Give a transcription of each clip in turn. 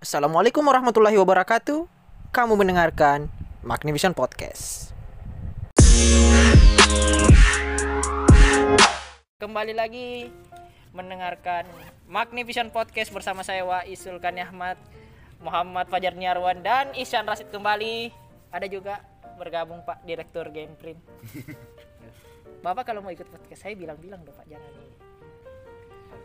Assalamualaikum warahmatullahi wabarakatuh. Kamu mendengarkan Magnivision Podcast. Kembali lagi mendengarkan Magnivision Podcast bersama saya Wa Isulkan Ahmad, Muhammad Fajar Niarwan dan Isyan Rasid kembali. Ada juga bergabung Pak Direktur Gameprint. Bapak kalau mau ikut podcast saya bilang-bilang dong Pak jangan.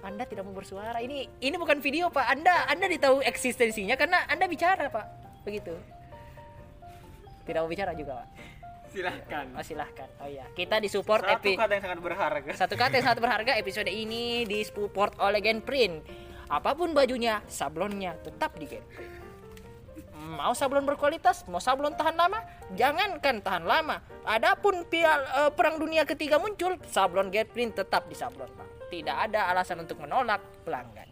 Anda tidak mau bersuara. Ini ini bukan video Pak. Anda Anda ditahu eksistensinya karena Anda bicara Pak. Begitu. Tidak mau bicara juga Pak. silahkan Oh, silahkan. Oh iya, kita disupport satu epi kata yang sangat berharga satu kata yang sangat berharga episode ini disupport oleh Genprint. Apa pun bajunya, sablonnya tetap di Genprint. Mau sablon berkualitas, mau sablon tahan lama, jangankan tahan lama. Adapun pial eh, perang dunia ketiga muncul, sablon Genprint tetap di sablon, Pak. Tidak ada alasan untuk menolak pelanggan.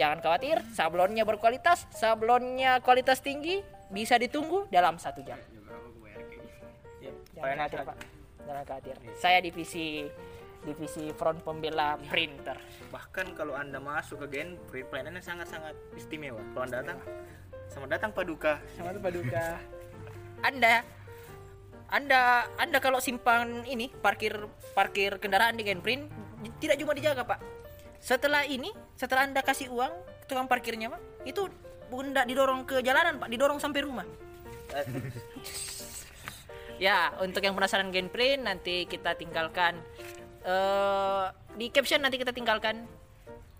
Jangan khawatir, sablonnya berkualitas, sablonnya kualitas tinggi, bisa ditunggu dalam satu jam. ya, Jangan khawatir, Pak. Jangan khawatir. Saya divisi divisi front pembela printer. bahkan kalau anda masuk ke Genprint pelayanannya sangat-sangat istimewa kalau anda datang selamat datang Paduka Sama Paduka. Anda Anda Anda kalau simpan ini parkir parkir kendaraan di Genprint tidak cuma dijaga, Pak. Setelah ini, setelah Anda kasih uang tukang parkirnya, Pak, itu bukan tidak didorong ke jalanan, Pak, didorong sampai rumah. ya, untuk yang penasaran Genprint nanti kita tinggalkan eh di caption nanti kita tinggalkan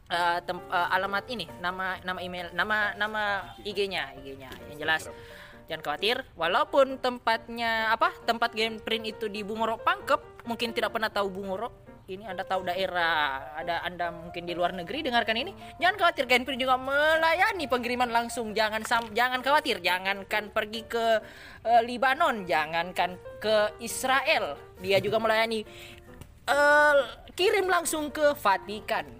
eh, tem- eh, alamat ini, nama nama email, nama nama IG-nya, IG-nya. Yang jelas jangan khawatir, walaupun tempatnya apa? Tempat Genprint itu di Bungorok Pangkep, mungkin tidak pernah tahu Bungorok. Ini Anda tahu daerah, ada Anda mungkin di luar negeri dengarkan ini. Jangan khawatir, Genprint juga melayani pengiriman langsung. Jangan sam- jangan khawatir, jangankan pergi ke eh, Libanon, jangankan ke Israel. Dia juga melayani eh, kirim langsung ke Vatikan.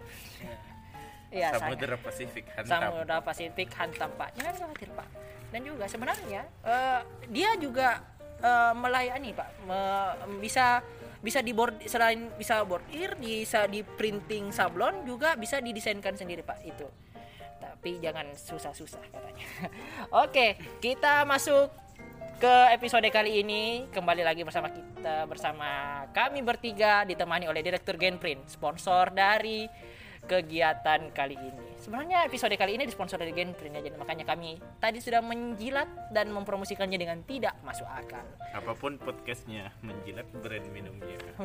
Ya, sangat- Samudra Pasifik hantam. Samudra Pasifik hantam Pak. Jangan khawatir Pak. Dan juga sebenarnya eh, dia juga eh, melayani Pak. Me- bisa bisa di board selain bisa bordir, bisa di printing sablon juga bisa didesainkan sendiri Pak itu. Tapi jangan susah-susah katanya. Oke, kita masuk ke episode kali ini kembali lagi bersama kita bersama kami bertiga ditemani oleh Direktur Genprint, sponsor dari kegiatan kali ini. Sebenarnya episode kali ini disponsori dari Genprint ya, jadi makanya kami tadi sudah menjilat dan mempromosikannya dengan tidak masuk akal. Apa pun podcastnya menjilat brand minumnya.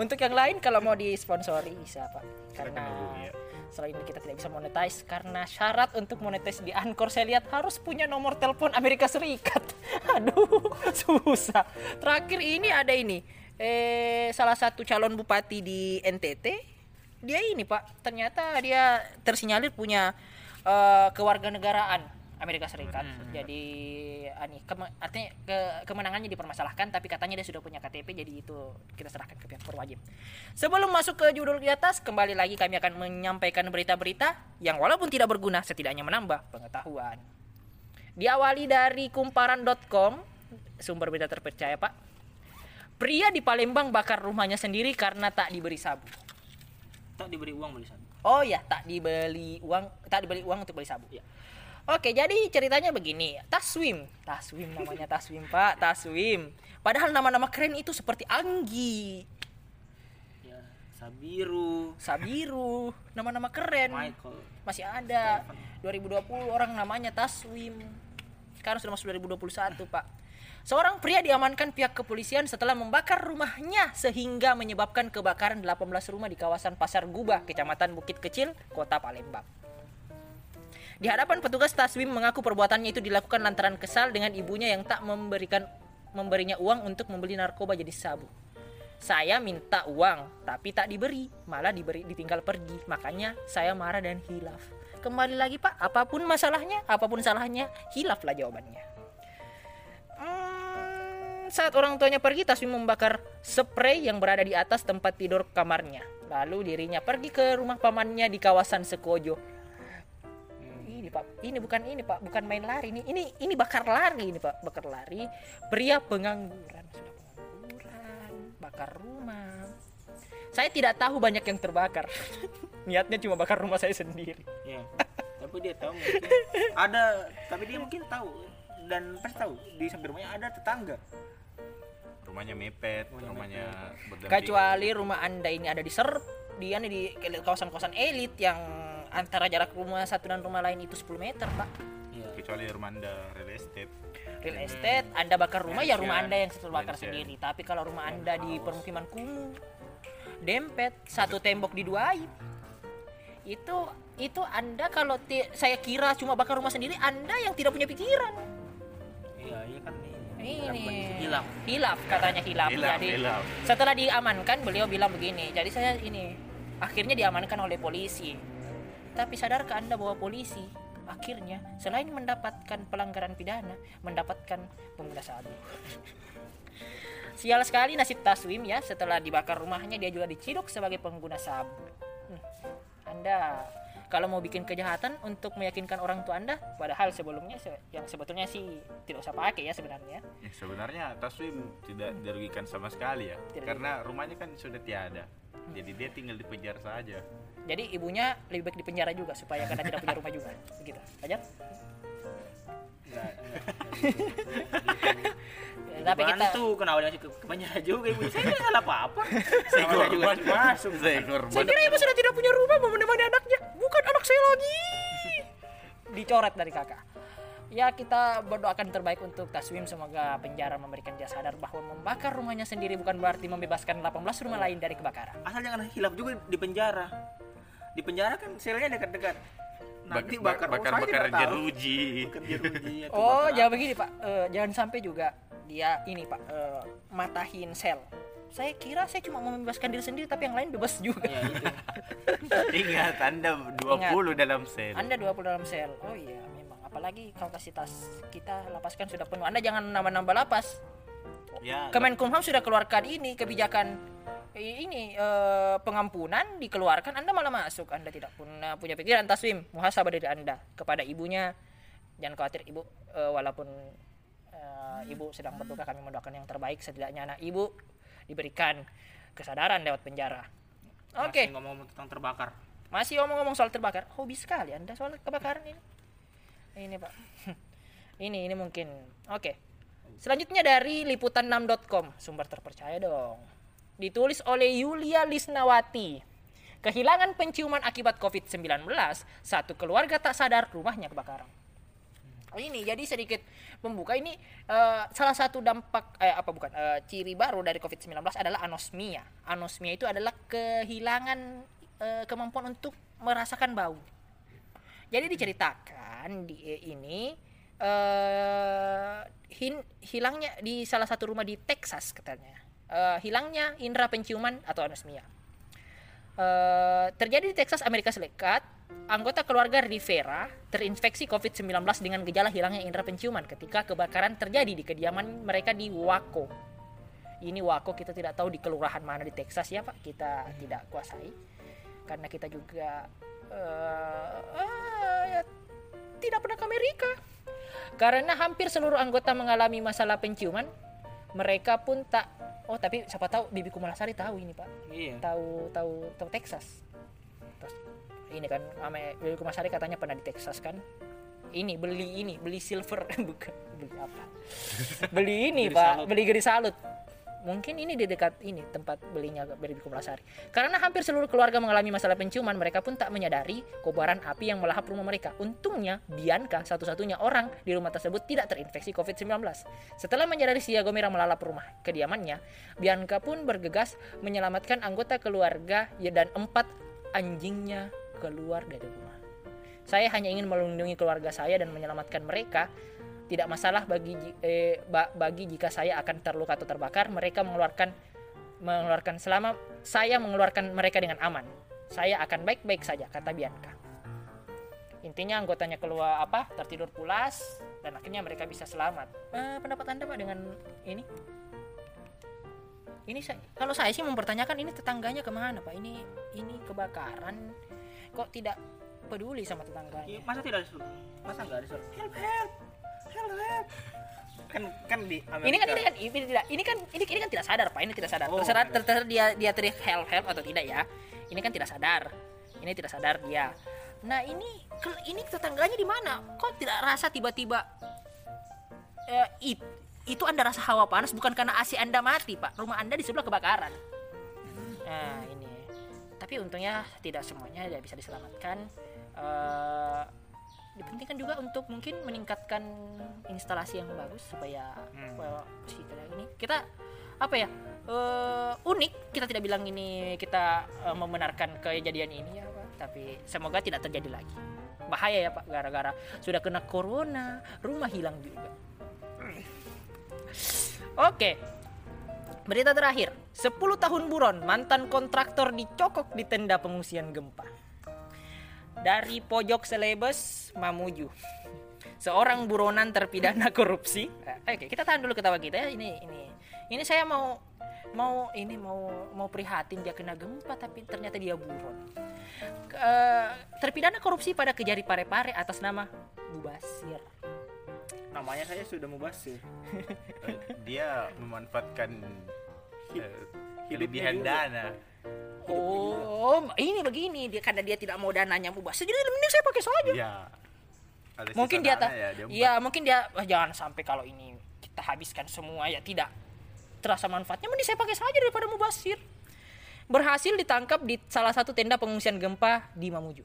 Untuk yang lain kalau mau disponsori bisa Pak, karena ya. selain kita tidak bisa monetize karena syarat untuk monetize di Anchor saya lihat harus punya nomor telepon Amerika Serikat. Aduh, susah. Terakhir ini ada ini. Eh salah satu calon bupati di NTT dia ini Pak, ternyata dia tersinyalir punya eh, kewarganegaraan Amerika Serikat. Jadi ani kema- artinya ke- kemenangannya dipermasalahkan tapi katanya dia sudah punya KTP jadi itu kita serahkan ke pihak berwajib. Sebelum masuk ke judul di atas, kembali lagi kami akan menyampaikan berita-berita yang walaupun tidak berguna setidaknya menambah pengetahuan. Diawali dari kumparan.com, sumber berita terpercaya, Pak. Pria di Palembang bakar rumahnya sendiri karena tak diberi sabu. Tak diberi uang beli sabu Oh ya, tak dibeli uang, tak dibeli uang untuk beli sabu. Ya. Oke, jadi ceritanya begini. Taswim, Taswim namanya Taswim Pak, Taswim. Padahal nama-nama keren itu seperti Anggi, ya Sabiru Sabiru, nama-nama keren. Michael Masih ada. 2020 orang namanya Taswim. Sekarang sudah masuk 2021 Pak. Seorang pria diamankan pihak kepolisian setelah membakar rumahnya sehingga menyebabkan kebakaran 18 rumah di kawasan Pasar Gubah, Kecamatan Bukit Kecil, Kota Palembang. Di hadapan petugas Taswim mengaku perbuatannya itu dilakukan lantaran kesal dengan ibunya yang tak memberikan memberinya uang untuk membeli narkoba jadi sabu. Saya minta uang, tapi tak diberi, malah diberi ditinggal pergi. Makanya saya marah dan hilaf. Kembali lagi Pak, apa pun masalahnya, apa pun salahnya, hilaflah jawabannya. Hmm, saat orang tuanya pergi, Taswim membakar spray yang berada di atas tempat tidur kamarnya. Lalu dirinya pergi ke rumah pamannya di kawasan Sekojo. Ini pak, ini bukan ini pak, bukan main lari ini, ini ini bakar lari ini pak, bakar lari. Pria pengangguran sudah pengangguran, bakar rumah. Saya tidak tahu banyak yang terbakar. Niatnya cuma bakar rumah saya sendiri. ya tapi dia tahu mungkin ada tapi dia mungkin tahu dan pasti tahu di samping rumahnya ada tetangga Rumahnya mepet, Rumahnya rumahnya berdampingan. kecuali rumah anda ini ada di serp dia nih di kawasan-kawasan elit yang antara jarak rumah satu dan rumah lain itu 10 meter pak iya kecuali rumah anda real estate. real estate anda bakar rumah ya rumah Mansion. anda yang terbakar Mansion. sendiri tapi kalau rumah anda di permukiman kumuh dempet satu tembok diduai itu itu anda kalau saya kira cuma bakar rumah sendiri anda yang tidak punya pikiran nih ini hilang hilaf. Katanya hilaf, Hilaf, jadi hilaf. setelah diamankan beliau bilang begini. Jadi saya ini akhirnya diamankan oleh polisi. Tapi sadarkah anda bahwa polisi akhirnya selain mendapatkan pelanggaran pidana mendapatkan pengguna sabu sial sekali nasib Taswim ya. Setelah dibakar rumahnya dia juga diciduk sebagai pengguna sabu Hmm, anda kalau mau bikin kejahatan untuk meyakinkan orang tua anda padahal sebelumnya se- yang sebetulnya sih tidak usah pakai ya sebenarnya Ya, sebenarnya Taswim tidak dirugikan sama sekali ya, Tidak karena rumahnya kan sudah tiada. Jadi dia tinggal di penjara saja. Jadi ibunya lebih baik di penjara juga supaya karena tidak punya rumah juga. Begitu. Aja. Tapi kita Bantu kenapa dia masuk ke, ke penjara juga ibu saya nggak salah apa apa saya korban masuk Saya korban. saya kira ibu sudah tidak punya rumah mau menemani anaknya. Bukan anak saya lagi. Dicoret dari kakak. Ya kita berdoakan terbaik untuk Taswim semoga penjara memberikan dia sadar bahwa membakar rumahnya sendiri bukan berarti membebaskan 18 rumah lain dari kebakaran. asal jangan hilaf juga di penjara di penjara kan selnya dekat-dekat nanti Bak- bakar oh, bakar tidak tahu. jeruji. bakar jeruji atau Oh, bakar jangan begini Pak. Eh, jangan sampai juga dia ini Pak eh, matahin sel. Saya kira saya cuma mau membebaskan diri sendiri tapi yang lain bebas juga. ya itu Ingat Anda 20 dalam sel. Anda 20 dalam sel. Oh iya, memang. Apalagi kapasitas kita lapas kan sudah penuh. Anda jangan nambah-nambah lapas. Ya. Kemenkumham sudah keluarkan ini kebijakan eh, ini eh, pengampunan dikeluarkan. Anda malah masuk. Anda tidak punya punya pikiran taswim. Muhasabah dari Anda kepada ibunya. Jangan khawatir ibu eh, walaupun eh, ibu sedang berduka kami mendoakan yang terbaik setidaknya anak ibu diberikan kesadaran lewat penjara. Oke. Masih ngomong tentang terbakar Masih ngomong-ngomong soal terbakar, hobi sekali Anda soal kebakaran ini. Ini Pak. ini ini mungkin. Oke. Selanjutnya dari liputan6.com, sumber terpercaya dong. Ditulis oleh Yulia Lisnawati. Kehilangan penciuman akibat COVID-19, satu keluarga tak sadar rumahnya kebakaran. Ini jadi sedikit membuka ini eh, salah satu dampak eh, apa bukan eh, ciri baru dari COVID-19 adalah anosmia. Anosmia itu adalah kehilangan eh, kemampuan untuk merasakan bau. Jadi diceritakan di ini eh hin- hilangnya di salah satu rumah di Texas katanya. Eh, hilangnya indera penciuman atau anosmia. Eh, terjadi di Texas, Amerika Serikat. Anggota keluarga Rivera terinfeksi COVID-19 dengan gejala hilangnya indera penciuman ketika kebakaran terjadi di kediaman mereka di Waco. Ini Waco kita tidak tahu di kelurahan mana di Texas ya Pak, kita tidak kuasai. Karena kita juga eh, eh, ya, tidak pernah ke Amerika. Karena hampir seluruh anggota mengalami masalah penciuman, mereka pun tak Oh, tapi siapa tahu Bibi Kumalasari tahu ini, Pak iya tahu tahu tahu Texas. Terus ini kan ame Bibi Kumasari katanya pernah di Texas kan. Ini beli ini, beli silver bukan beli apa? beli ini, Pak, salut. beli geri salut. Mungkin ini di dekat ini tempat belinya Bibi Kumasari. Karena hampir seluruh keluarga mengalami masalah penciuman, mereka pun tak menyadari kobaran api yang melahap rumah mereka. Untungnya Bianca satu-satunya orang di rumah tersebut tidak terinfeksi COVID-19. Setelah menyadari si Merah melalap rumah kediamannya, Bianca pun bergegas menyelamatkan anggota keluarga ya, dan empat anjingnya keluar dari rumah. Saya hanya ingin melindungi keluarga saya dan menyelamatkan mereka. Tidak masalah bagi eh, ba- bagi jika saya akan terluka atau terbakar. Mereka mengeluarkan mengeluarkan selama saya mengeluarkan mereka dengan aman. Saya akan baik-baik saja, kata Bianca. Intinya anggotanya keluar apa tertidur pulas dan akhirnya mereka bisa selamat. Eh, pendapat anda pak dengan ini? Ini saya, kalau saya sih mempertanyakan ini tetangganya ke mana pak? Ini ini kebakaran kok tidak peduli sama tetangganya? masa tidak disuruh masa nggak disuruh help help help kan kan di Amerika. Ini kan ini kan ini tidak ini kan ini, ini kan tidak sadar pak. Ini tidak sadar. Oh, terserah tidak terserah dia dia teriak help help atau tidak ya. Ini kan tidak sadar. Ini tidak sadar dia. Nah ini ini tetangganya di mana? Kok tidak rasa tiba-tiba eh, it- itu anda rasa hawa panas bukan karena AC anda mati pak, rumah anda di sebelah kebakaran. Nah ini, tapi untungnya tidak semuanya tidak bisa diselamatkan. Eh, dipentingkan juga untuk mungkin meningkatkan instalasi yang bagus supaya Hmm. well, si ini. Kita apa ya eh, unik. Kita tidak bilang ini kita eh, membenarkan kejadian ini ya pak. Tapi semoga tidak terjadi lagi. Bahaya ya pak gara-gara sudah kena corona rumah hilang juga. Oke. Berita terakhir. 10 tahun buron mantan kontraktor dicokok di tenda pengungsian gempa dari pojok selebes Mamuju. Seorang buronan terpidana korupsi. Eh, oke kita tahan dulu ketawa kita ya. Ini ini ini saya mau mau ini mau mau prihatin dia kena gempa tapi ternyata dia buron. Eh, terpidana korupsi pada kejari pare-pare atas nama Bubasir Namanya saya sudah mubasir. Dia memanfaatkan eh, kelebihan dana oh ini begini. Dia karena dia tidak mau dananya Bubasir jadi mending saya pakai saja. Ya mungkin dia tak ya, dia ya mungkin dia "Wah, jangan sampai kalau ini kita habiskan semua ya tidak terasa manfaatnya. Mending saya pakai saja daripada mubasir. Berhasil ditangkap di salah satu tenda pengungsian gempa di Mamuju.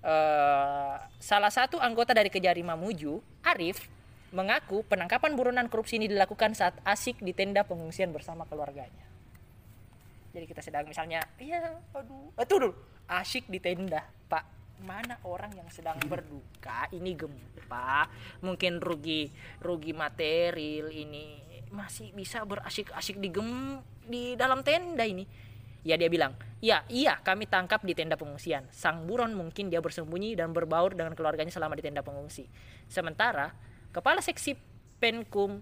Eh, salah satu anggota dari Kejari Mamuju Arif mengaku penangkapan buronan korupsi ini dilakukan saat asik di tenda pengungsian bersama keluarganya jadi kita sedang misalnya iya aduh. Eh, tuh dulu. Asyik di tenda pak. Mana orang yang sedang berduka? Ini gempa. Mungkin rugi rugi material ini. Masih bisa berasyik-asyik di gem di dalam tenda ini. Ya dia bilang ya iya kami tangkap di tenda pengungsian. Sang buron mungkin dia bersembunyi dan berbaur dengan keluarganya selama di tenda pengungsi. Sementara kepala seksi penkum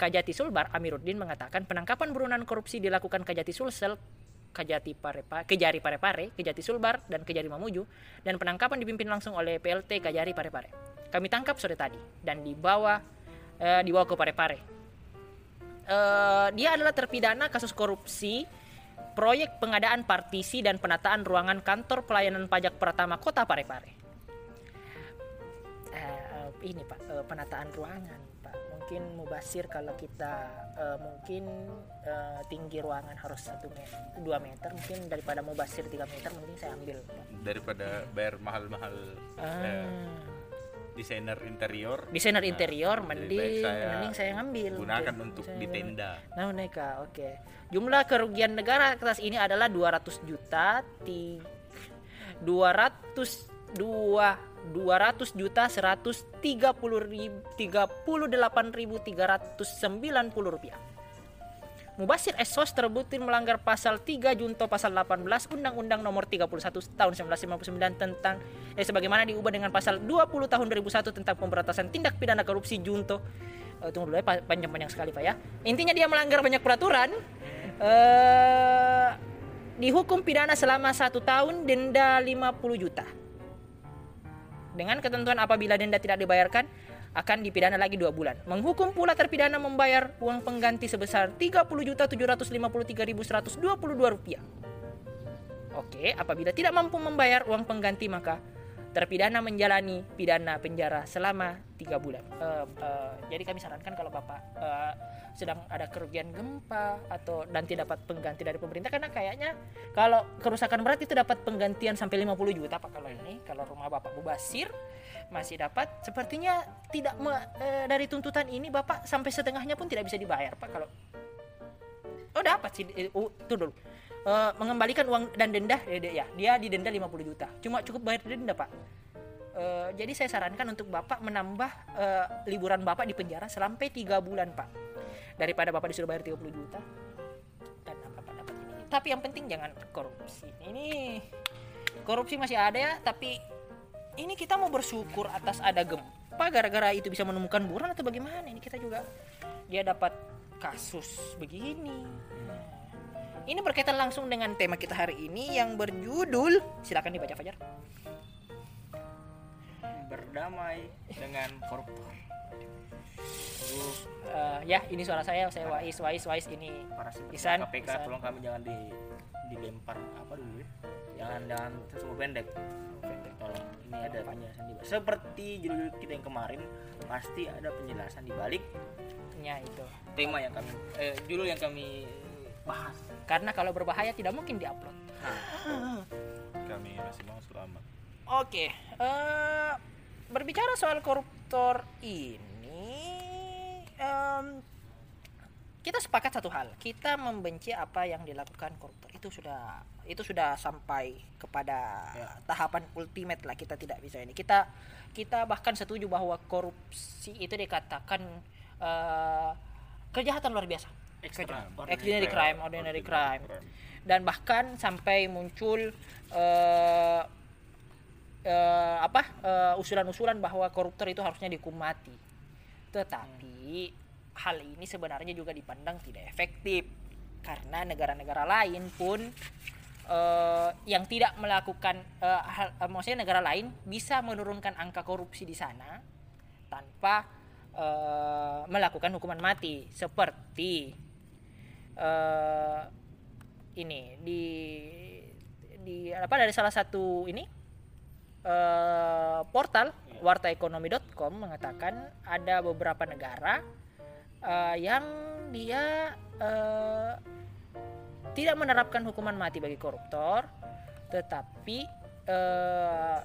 Kajati Sulbar Amiruddin mengatakan penangkapan buronan korupsi dilakukan Kajati Sulsel, Kajati Parepa, Kejari Parepare, Kejati Sulbar dan Kejari Mamuju dan penangkapan dipimpin langsung oleh PLT Kajari Parepare. Kami tangkap sore tadi dan dibawa eh, dibawa ke Parepare. Eh, dia adalah terpidana kasus korupsi proyek pengadaan partisi dan penataan ruangan kantor pelayanan pajak pertama Kota Parepare. Eh, ini Pak, eh, penataan ruangan. Mungkin mubasir kalau kita eh, mungkin eh, tinggi ruangan harus satu meter, dua meter mungkin daripada mubasir 3 meter mungkin saya ambil daripada bayar mahal-mahal eh, Ah. desainer interior Desainer Nah, interior mending saya mending saya ngambil. gunakan Oke, untuk saya di tenda Nah, Neka, oke. Jumlah kerugian negara atas ini adalah 200 juta ti 200 dua 200 juta 130 ribu 38.390 rupiah. Mubasir Esos terbukti melanggar pasal 3 Junto pasal 18 Undang-Undang Nomor 31 tahun 1959 tentang eh sebagaimana diubah dengan pasal 20 tahun 2001 tentang pemberantasan tindak pidana korupsi Junto. Eh, tunggu dulu ya pa- panjang-panjang sekali Pak ya. Intinya dia melanggar banyak peraturan. Eh dihukum pidana selama satu tahun denda 50 juta. Dengan ketentuan apabila denda tidak dibayarkan akan dipidana lagi dua bulan. Menghukum pula terpidana membayar uang pengganti sebesar 30.753.122 rupiah. Oke, apabila tidak mampu membayar uang pengganti maka terpidana menjalani pidana penjara selama tiga bulan. Eh, eh, jadi kami sarankan kalau bapak eh, sedang ada kerugian gempa atau dan tidak dapat pengganti dari pemerintah karena kayaknya kalau kerusakan berat itu dapat penggantian sampai 50 juta pak. Kalau ini kalau rumah bapak Bubasir masih dapat. Sepertinya tidak me- eh, dari tuntutan ini bapak sampai setengahnya pun tidak bisa dibayar pak. Kalau oh dapat sih oh, tuh dulu Eh, mengembalikan uang dan denda ya, dia- ya. Dia didenda 50 juta. Cuma cukup bayar denda pak. Eh, jadi saya sarankan untuk bapak menambah eh, liburan bapak di penjara sampai tiga bulan pak. Daripada bapak disuruh bayar 30 juta dan dapat tapi yang penting jangan korupsi. Ini korupsi masih ada ya. Tapi ini kita mau bersyukur atas ada gempa gara-gara itu bisa menemukan buron atau bagaimana? Ini kita juga dia dapat kasus begini. Nah, ini berkaitan langsung dengan tema kita hari ini yang berjudul silakan dibaca Fajar berdamai dengan koruptor. Eh, ya ini suara saya saya Wais Wais Wais ini Isan, KPK Isan. tolong kami jangan di dilempar apa dulu ya? jangan jangan semua pendek pendek tolong ini ada penjelasan di balik seperti judul kita yang kemarin pasti ada penjelasan di balik nya itu tema yang kami eh, judul yang kami bahas karena kalau berbahaya tidak mungkin diupload. Nah. Kami masih mau selamat. oke eh, berbicara soal koruptor ini em, kita sepakat satu hal. Kita membenci apa yang dilakukan koruptor. Itu sudah itu sudah sampai kepada tahapan ultimate lah kita tidak bisa ini. Kita kita bahkan setuju bahwa korupsi itu dikatakan eh, kejahatan luar biasa Extra- extraordinary crime. ordinary crime. crime. dan bahkan sampai muncul eh, eh, apa eh, usulan-usulan bahwa koruptor itu harusnya dihukum mati tetapi hal ini sebenarnya juga dipandang tidak efektif. Karena negara-negara lain pun eh, yang tidak melakukan eh, hal, eh, maksudnya negara lain bisa menurunkan angka korupsi di sana tanpa eh, melakukan hukuman mati. Seperti eh, ini di di apa dari salah satu ini eh, portal wartaekonomi.com mengatakan ada beberapa negara eh, yang dia eh, tidak menerapkan hukuman mati bagi koruptor, tetapi eh,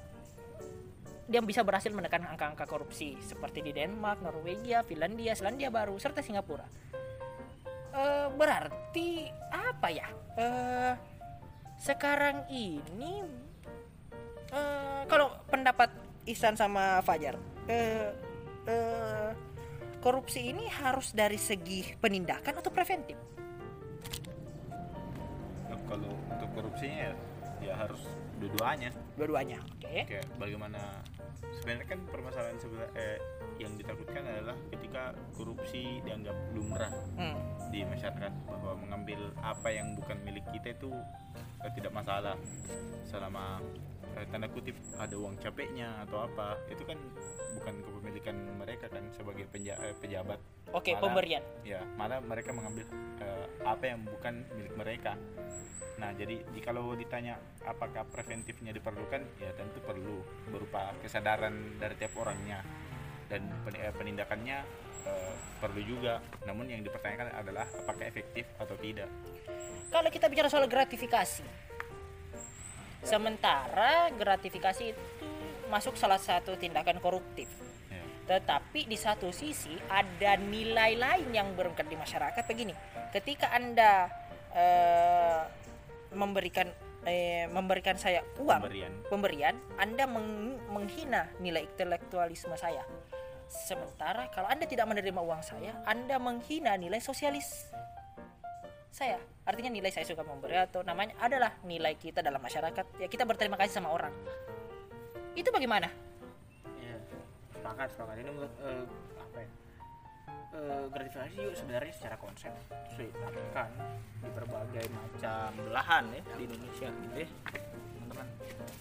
dia bisa berhasil menekan angka-angka korupsi seperti di Denmark, Norwegia, Finlandia, Selandia Baru, serta Singapura. Eh, berarti apa ya? Eh, sekarang ini eh, kalau pendapat Ihsan sama Fajar, eh, eh, korupsi ini harus dari segi penindakan atau preventif? Nah, Kalau untuk korupsinya ya, ya harus dua-duanya. Dua-duanya, oke. Kayak bagaimana sebenarnya kan permasalahan sebelah eh, yang ditakutkan adalah ketika korupsi dianggap lumrah Hmm. di masyarakat bahwa mengambil apa yang bukan milik kita itu eh, tidak masalah selama eh, tanda kutip ada uang capeknya atau apa itu kan bukan kepemilikan mereka kan sebagai penja- eh, pejabat. Oke, Malah- pemberian. ya malah mereka mengambil eh, apa yang bukan milik mereka. Nah jadi di- kalau ditanya apakah preventifnya diperlukan ya tentu perlu berupa kesadaran dari tiap orangnya. Dan pen- eh, penindakannya eh, perlu juga. Namun yang dipertanyakan adalah apakah efektif atau tidak. Kalau kita bicara soal gratifikasi, sementara gratifikasi itu masuk salah satu tindakan koruptif. ya. Tetapi di satu sisi ada nilai lain yang berangkat di masyarakat begini. Ketika Anda eh, memberikan eh, memberikan saya uang Pemberian. pemberian, Anda meng- menghina nilai intelektualisme saya. Sementara kalau Anda tidak menerima uang saya, Anda menghina nilai sosialis saya. Artinya nilai saya suka memberi atau namanya adalah nilai kita dalam masyarakat. Ya kita berterima kasih sama orang. Itu bagaimana? ya sepakat sepakat ini menurut eh, apa ya Eh, gratifikasi yuk sebenarnya secara konsep sudah diterapkan di berbagai macam belahan ya di Indonesia gitu ya teman-teman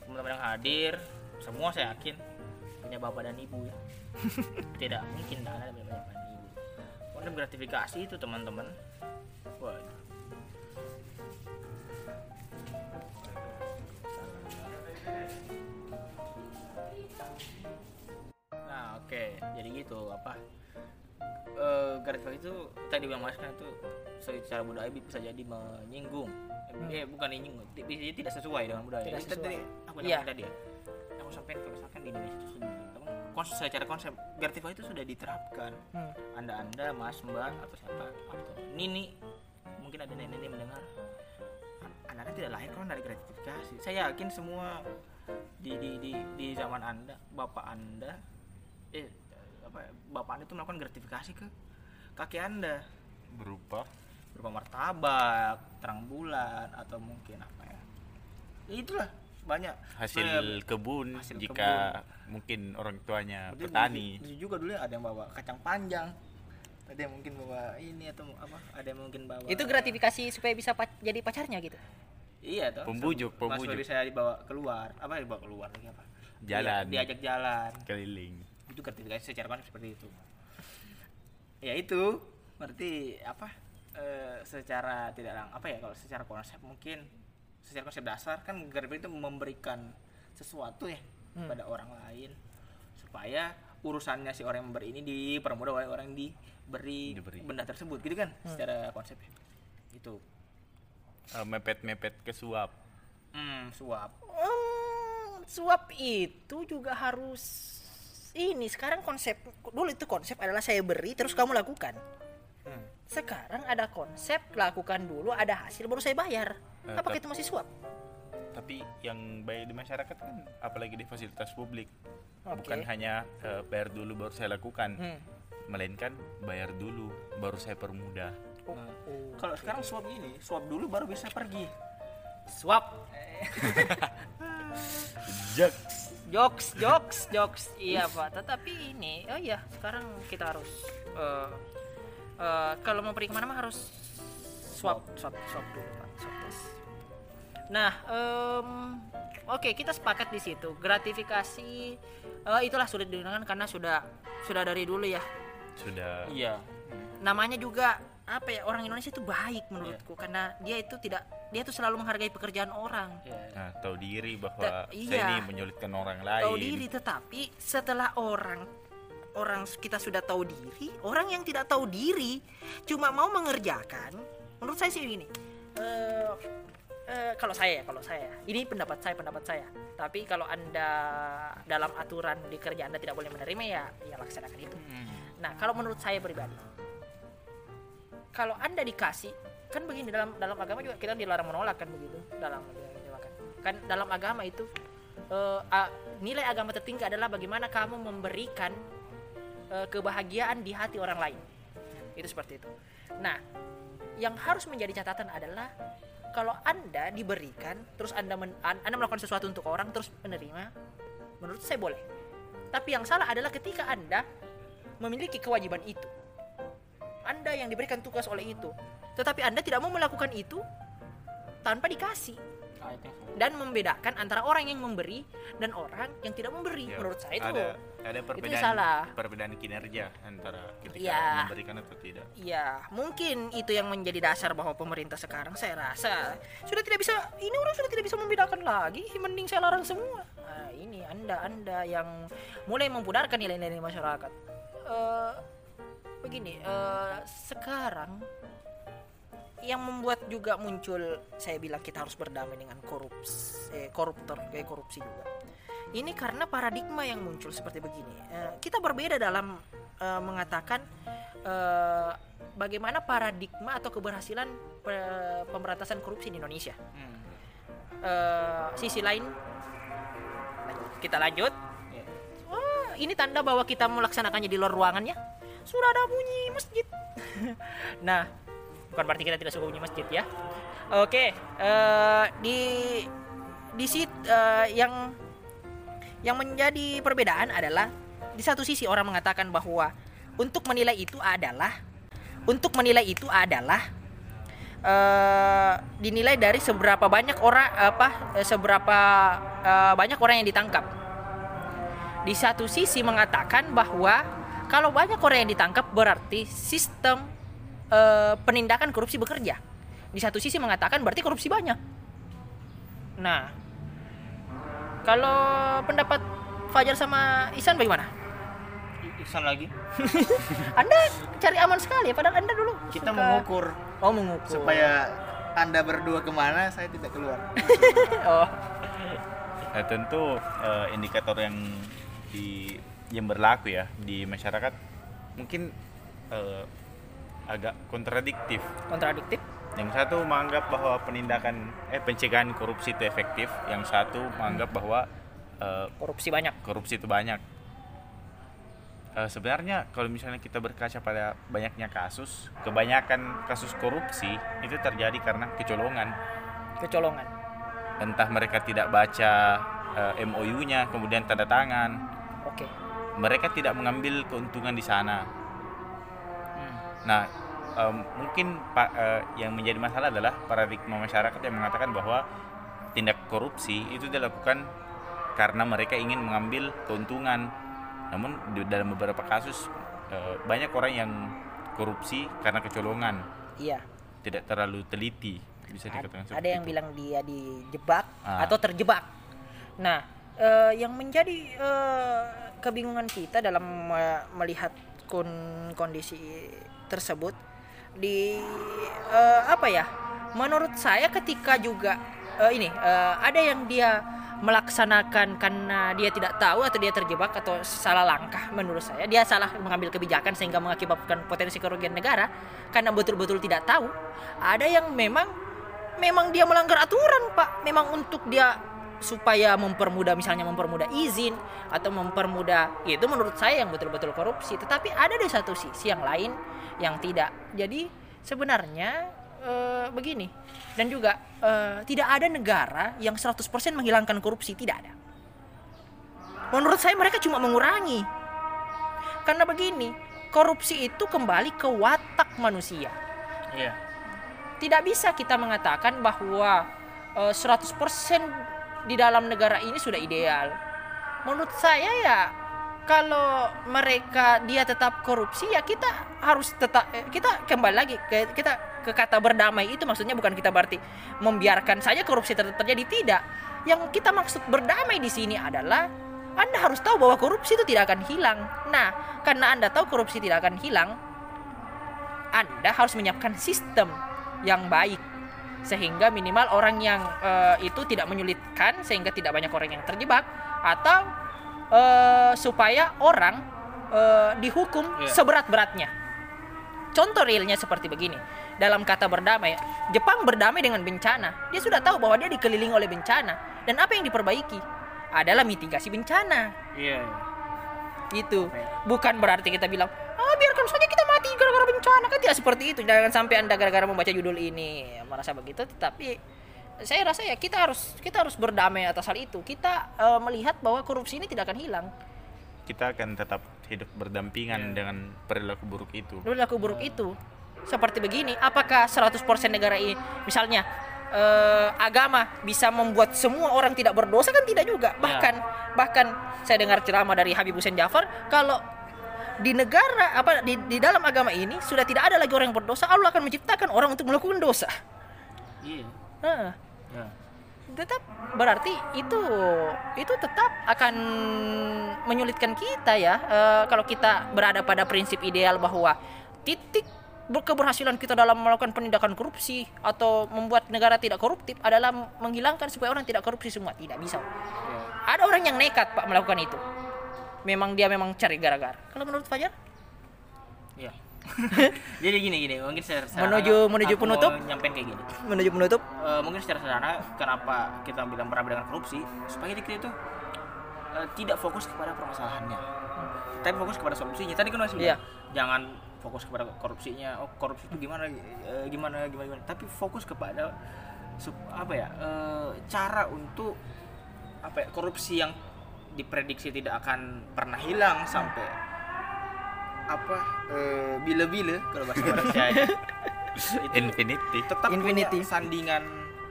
teman-teman yang hadir semua saya yakin punya bapak dan ibu ya tidak mungkin tidak ada punya bapak dan ibu konsep gratifikasi itu teman-teman wah gitu apa? Eh gratifikasi itu tadi bilang Mas kan itu secara budaya bisa jadi menyinggung. Eh bukan menyinggung, bisa jadi tidak sesuai dengan budaya. Tidak sesuai. tadi aku Iya. tadi ya. Aku sampaikan kalau misalkan di Indonesia itu sudah konsep secara konsep gratifikasi itu sudah diterapkan. Hmm. Anda-anda, Mas, Mbak atau siapa atau Nini mungkin ada nenek-nenek mendengar anda tidak lahir kalau dari gratifikasi. Saya yakin semua di di di, di zaman anda, bapak anda, eh apa ya, bapak anda itu melakukan gratifikasi ke kakek anda berupa berupa martabak, terang bulan atau mungkin apa ya? Itulah banyak hasil Eh, kebun hasil jika mungkin orang tuanya Berarti petani juga dulu ya ada yang bawa kacang panjang, ada yang mungkin bawa ini atau apa? Ada yang mungkin bawa Itu gratifikasi supaya bisa pac- jadi pacarnya gitu. Iya toh. Pembujuk, pembujuk. Saya dibawa keluar. Apa dibawa keluar lagi apa? Jalan. Dia- diajak jalan. keliling Itu gratifikasi secara konsep seperti itu. Ya itu berarti apa? eh, secara tidak lang apa ya kalau secara konsep mungkin secara konsep dasar kan gratifikasi itu memberikan sesuatu ya Hmm. pada orang lain supaya urusannya si orang yang memberi ini dipermudah oleh orang yang diberi, Diberi. benda tersebut gitu kan Hmm. secara konsepnya itu Eh, mepet-mepet ke suap hmm, suap Hmm, suap itu juga harus ini sekarang konsep dulu itu konsep adalah saya beri terus kamu lakukan. Hmm. sekarang ada konsep lakukan dulu ada hasil baru saya bayar. Eh, tapi- itu masih suap? Tapi yang baik di masyarakat kan apalagi di fasilitas publik. Oke. bukan hanya eh, bayar dulu baru saya lakukan. Hmm. melainkan bayar dulu baru saya permudah. Oh, Nah, oh. kalau sekarang suap gini suap dulu baru bisa pergi. Suap. Jak jokes jokes jokes. Iya pak. Tetapi ini oh iya sekarang kita harus eh, eh, kalau mau pergi ke mana mah harus swab swab swab dulu pak. Swab test nah em, oke kita sepakat di situ. Gratifikasi eh, itulah sulit digunakan karena sudah sudah dari dulu ya. Sudah. Iya. Namanya juga apa ya orang Indonesia itu baik menurutku. Karena dia itu tidak dia itu selalu menghargai pekerjaan orang. Iya. nah, tahu diri bahwa Ta- saya iya. ini menyulitkan orang lain. tahu diri tetapi setelah orang orang kita sudah tahu diri orang yang tidak tahu diri cuma mau mengerjakan menurut saya sih begini. Eh eh, kalau saya ya kalau saya ini pendapat saya pendapat saya. Tapi kalau anda dalam aturan di kerja anda tidak boleh menerima ya ya laksanakan itu. Nah kalau menurut saya pribadi kalau anda dikasih kan begini dalam dalam agama juga kita dilarang menolak kan begitu? Dalam kan dalam agama itu a- nilai agama tertinggi adalah bagaimana kamu memberikan eh, kebahagiaan di hati orang lain. Itu seperti itu. Nah yang harus menjadi catatan adalah kalau anda diberikan terus anda men- an- anda melakukan sesuatu untuk orang terus menerima menurut saya boleh. Tapi yang salah adalah ketika anda memiliki kewajiban itu anda yang diberikan tugas oleh itu. Tetapi anda tidak mau melakukan itu tanpa dikasih. Ah, itu dan membedakan antara orang yang memberi dan orang yang tidak memberi. Ya, menurut saya itu ada ada perbedaan salah. perbedaan kinerja antara ketika Iya. memberikan atau tidak. Ya mungkin itu yang menjadi dasar bahwa pemerintah sekarang saya rasa sudah tidak bisa ini orang sudah tidak bisa membedakan lagi. Mending saya larang semua. Nah, ini anda anda yang mulai mempudarkan nilai-nilai masyarakat. Eh, begini eh, sekarang yang membuat juga muncul saya bilang kita harus berdamai dengan korupsi eh, koruptor kayak korupsi juga ini karena paradigma yang muncul seperti begini Eh, kita berbeda dalam eh, mengatakan eh, bagaimana paradigma atau keberhasilan pe- pemberantasan korupsi di Indonesia Hmm. Eh, sisi lain kita lanjut. Wah, ini tanda bahwa kita melaksanakannya di luar ruangannya. Sudah ada bunyi masjid. nah, bukan berarti kita tidak suka bunyi masjid ya. Oke, eh, di di sit eh, yang yang menjadi perbedaan adalah di satu sisi orang mengatakan bahwa untuk menilai itu adalah untuk menilai itu adalah eh, dinilai dari seberapa banyak orang apa seberapa eh, banyak orang yang ditangkap di satu sisi mengatakan bahwa kalau banyak orang yang ditangkap berarti sistem eh, penindakan korupsi bekerja. Di satu sisi mengatakan berarti korupsi banyak. Nah, kalau pendapat Fajar sama Isan bagaimana? I- Iksan lagi Anda cari aman sekali ya, padahal Anda dulu kita suka- mengukur Oh mengukur. supaya anda berdua ke mana saya tidak keluar oh Nah, tentu eh, indikator yang di yang berlaku ya di masyarakat mungkin eh, agak kontradiktif. kontradiktif. Yang satu menganggap bahwa penindakan eh pencegahan korupsi itu efektif, yang satu menganggap bahwa eh, Korupsi banyak. korupsi itu banyak. Eh, sebenarnya kalau misalnya kita berkaca pada banyaknya kasus, kebanyakan kasus korupsi itu terjadi karena kecolongan. Kecolongan. Entah mereka tidak baca eh, MOU-nya, kemudian tanda tangan. Mereka tidak mengambil keuntungan di sana. Hmm. Nah, em, mungkin pak eh, yang menjadi masalah adalah paradigma masyarakat yang mengatakan bahwa tindak korupsi itu dilakukan karena mereka ingin mengambil keuntungan. Namun di dalam beberapa kasus eh, banyak orang yang korupsi karena kecolongan, Iya. tidak terlalu teliti. bisa dikatakan ada yang itu. bilang dia dijebak Ah. atau terjebak. Nah, eh, yang menjadi eh, kebingungan kita dalam melihat kon- kondisi tersebut di eh, apa ya? Menurut saya ketika juga eh, ini eh, ada yang dia melaksanakan karena dia tidak tahu atau dia terjebak atau salah langkah menurut saya dia salah mengambil kebijakan sehingga mengakibatkan potensi kerugian negara karena betul-betul tidak tahu ada yang memang memang dia melanggar aturan pak memang untuk dia supaya mempermudah misalnya mempermudah izin atau mempermudah itu menurut saya yang betul-betul korupsi. Tetapi ada di satu sisi yang lain yang tidak. Jadi sebenarnya eh, begini dan juga eh, tidak ada negara yang 100% menghilangkan korupsi tidak ada. Menurut saya mereka cuma mengurangi. Karena begini korupsi itu kembali ke watak manusia. Iya. tidak bisa kita mengatakan bahwa eh, 100% di dalam negara ini sudah ideal. Menurut saya ya kalau mereka dia tetap korupsi ya kita harus tetap eh, kita kembali lagi ke kita ke kata berdamai itu maksudnya bukan kita berarti membiarkan saja korupsi ter- terjadi tidak. Yang kita maksud berdamai di sini adalah Anda harus tahu bahwa korupsi itu tidak akan hilang. Nah, karena Anda tahu korupsi tidak akan hilang, anda harus menyiapkan sistem yang baik sehingga minimal orang yang eh, itu tidak menyulitkan sehingga tidak banyak orang yang terjebak atau eh, supaya orang eh, dihukum Iya. seberat-beratnya. Contoh realnya seperti begini. Dalam kata berdamai, Jepang berdamai dengan bencana. Dia sudah tahu bahwa dia dikelilingi oleh bencana dan apa yang diperbaiki adalah mitigasi bencana Iya. iya. itu bukan berarti kita bilang ah biarkan saja kita mati gara-gara bencana. Kan tidak seperti itu. Jangan sampai anda gara-gara membaca judul ini. Merasa begitu tetapi saya rasa ya kita harus kita harus berdamai atas hal itu. Kita eh, melihat bahwa korupsi ini tidak akan hilang. Kita akan tetap hidup berdampingan Iya. dengan perilaku buruk itu. Perilaku buruk itu seperti begini. Apakah 100% negara ini misalnya eh, agama bisa membuat semua orang tidak berdosa? Kan tidak juga. Bahkan bahkan saya dengar ceramah dari Habib Hussein Jafar kalau di negara apa di, di dalam agama ini sudah tidak ada lagi orang yang berdosa. Allah akan menciptakan orang untuk melakukan dosa. Iya. Nah, Ya. tetap berarti itu itu tetap akan menyulitkan kita ya. Eh, kalau kita berada pada prinsip ideal bahwa titik ber- keberhasilan kita dalam melakukan penindakan korupsi atau membuat negara tidak koruptif adalah menghilangkan supaya orang tidak korupsi semua. Tidak bisa. Iya. ada orang yang nekat pak melakukan itu memang dia memang cari gara-gara. Kalau menurut Fajar? Iya. Jadi gini gini, mungkin secara sederhana Menuju- menuju penutup? nyampein kayak gini. menuju penutup? Eh, mungkin secara sederhana kenapa kita bilang berabe dengan korupsi? Supaya kita itu eh, tidak fokus kepada permasalahannya. Tapi fokus kepada solusinya. Tadi kan masih Iya. jangan fokus kepada korupsinya. Oh korupsi itu gimana eh, gimana gimana gimana. Tapi fokus kepada sup- apa ya eh, cara untuk apa ya, korupsi yang diprediksi tidak akan pernah hilang sampai apa eh, bila-bila. Kalau bahasa Malaysia itu infinity. tetap Infinity. punya sandingan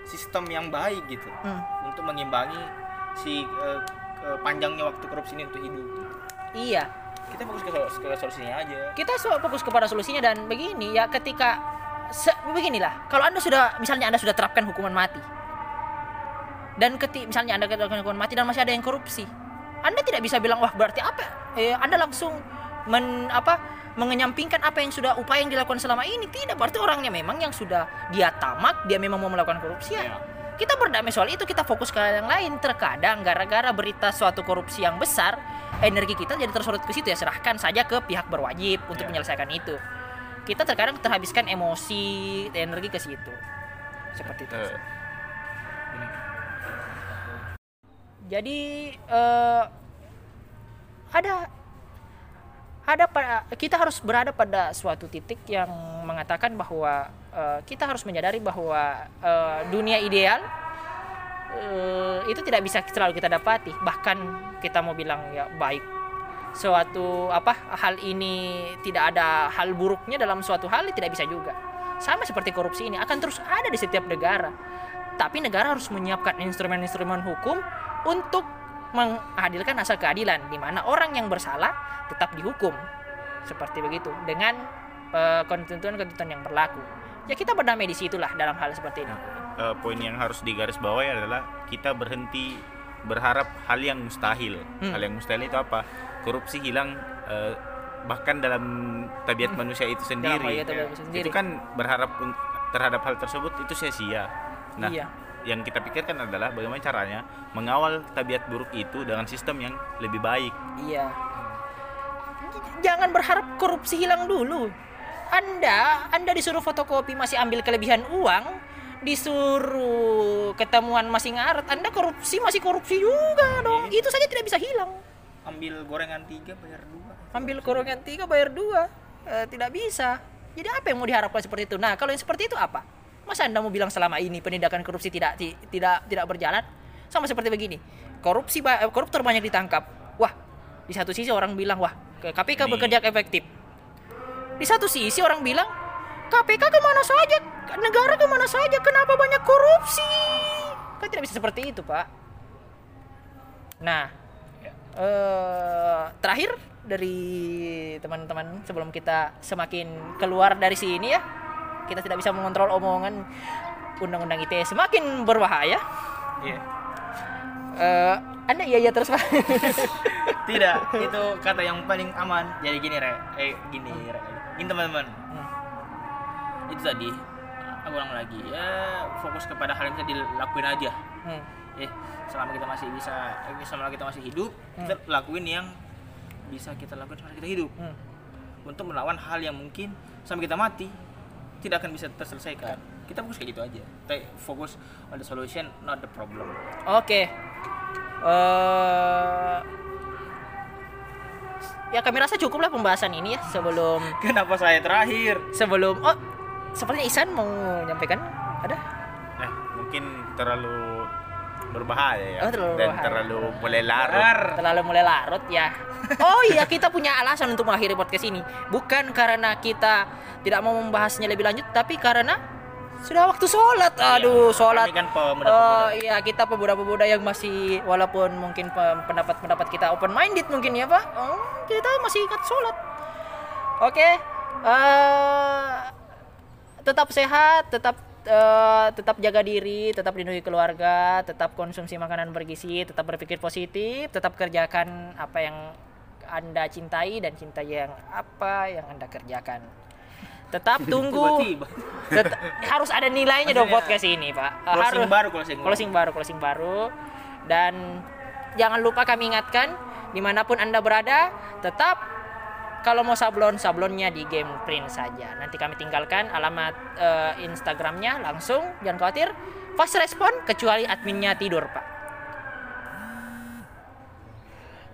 sistem yang baik gitu. Hmm. untuk mengimbangi si ke- panjangnya waktu korupsi ini untuk hidup. Iya. Kita fokus ke, sol- ke solusinya aja. Kita so- fokus kepada solusinya dan begini ya ketika se- beginilah. Kalau anda sudah misalnya anda sudah terapkan hukuman mati. Dan ketika misalnya anda terapkan hukuman mati dan masih ada yang korupsi anda tidak bisa bilang wah berarti apa? Eh, anda langsung men apa mengenyampingkan apa yang sudah upaya yang dilakukan selama ini. Tidak berarti orangnya memang yang sudah dia tamak dia memang mau melakukan korupsi ya. Iya. kita berdamai soal itu kita fokus ke hal yang lain. Terkadang gara-gara berita suatu korupsi yang besar energi kita jadi tersorot ke situ ya. Serahkan saja ke pihak berwajib untuk Iya. menyelesaikan itu. Kita terkadang terhabiskan emosi energi ke situ. Seperti itu. Eh, jadi eh, ada ada kita harus berada pada suatu titik yang mengatakan bahwa eh, kita harus menyadari bahwa eh, dunia ideal eh, itu tidak bisa selalu kita dapati. Bahkan kita mau bilang ya baik. Suatu apa hal ini tidak ada hal buruknya dalam suatu hal tidak bisa juga. Sama seperti korupsi ini akan terus ada di setiap negara. Tapi negara harus menyiapkan instrumen-instrumen hukum untuk menghadirkan asal keadilan di mana orang yang bersalah tetap dihukum seperti begitu dengan eh, ketentuan-ketentuan yang berlaku ya kita berdamai di situlah dalam hal seperti ini Eh, poin yang harus digarisbawahi adalah kita berhenti berharap hal yang mustahil. Hmm. Hal yang mustahil itu apa? Korupsi hilang eh, bahkan dalam tabiat manusia itu sendiri. tabiat sendiri. Itu kan berharap terhadap hal tersebut itu sia-sia. Nah, Iya. Yang kita pikirkan adalah bagaimana caranya mengawal tabiat buruk itu dengan sistem yang lebih baik. Iya. Jangan berharap korupsi hilang dulu. Anda, Anda disuruh fotokopi masih ambil kelebihan uang, disuruh ketemuan masih ngaret, Anda korupsi masih korupsi juga dong. Itu saja tidak bisa hilang. ambil gorengan tiga bayar dua Ambil korongan tiga bayar dua, Eh, tidak bisa. Jadi apa yang mau diharapkan seperti itu? Nah, kalau yang seperti itu apa? Masa Anda mau bilang selama ini penindakan korupsi tidak ti- tidak tidak berjalan? Sama seperti begini. Korupsi eh, koruptor banyak ditangkap. Wah, di satu sisi orang bilang wah KPK bekerja efektif. Di satu sisi orang bilang KPK ke mana saja, negara ke mana saja, kenapa banyak korupsi? Kan tidak bisa seperti itu, Pak. Nah, eh terakhir dari teman-teman sebelum kita semakin keluar dari sini ya, kita tidak bisa mengontrol omongan undang-undang ITE semakin berbahaya. iya. Eh, anda iya iya terus pak. tidak itu kata yang paling aman. Jadi gini re. Eh gini re. Gini teman-teman. Hmm. itu tadi. Aku ulang lagi. Ya fokus kepada hal yang bisa dilakuin aja. Hmm. eh selama kita masih bisa eh, selama kita masih hidup kita lakuin yang bisa kita lakukan selama kita hidup. Hmm. untuk melawan hal yang mungkin sampai kita mati tidak akan bisa terselesaikan. Kita fokus kayak gitu aja. Kita fokus on the solution not the problem. Oke. Eh, ya kami rasa cukuplah pembahasan ini ya sebelum kenapa saya terakhir? sebelum oh sepertinya Isan mau menyampaikan ada? Nah, mungkin terlalu berbahaya ya Oh, terlalu dan berbahaya. terlalu mulai larut. Terlalu mulai larut ya. Oh iya kita punya alasan untuk mengakhiri podcast ini bukan karena kita tidak mau membahasnya lebih lanjut tapi karena sudah waktu sholat. Aduh sholat. kami kan pemuda-pemuda. Oh iya kita pemuda-pemuda yang masih walaupun mungkin pe- pendapat-pendapat kita open minded mungkin ya pak. Oh, kita masih ingat sholat. Oke. eh tetap sehat, tetap eh, tetap jaga diri, tetap lindungi keluarga, tetap konsumsi makanan bergizi, tetap berpikir positif, tetap kerjakan apa yang anda cintai dan cintai yang apa yang anda kerjakan. Tetap tunggu. Tet- harus ada nilainya dong Maksudnya, podcast ini, Pak. Eh, closing harus baru closing baru. closing baru, closing baru. Dan jangan lupa kami ingatkan di mana pun anda berada, tetap kalau mau sablon, sablonnya di game print saja. Nanti kami tinggalkan alamat eh, Instagramnya langsung, jangan khawatir. Fast respon kecuali adminnya tidur, Pak.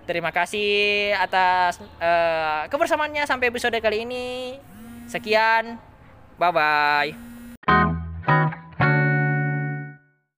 Terima kasih atas eh, kebersamaannya sampai episode kali ini. Sekian, bye bye.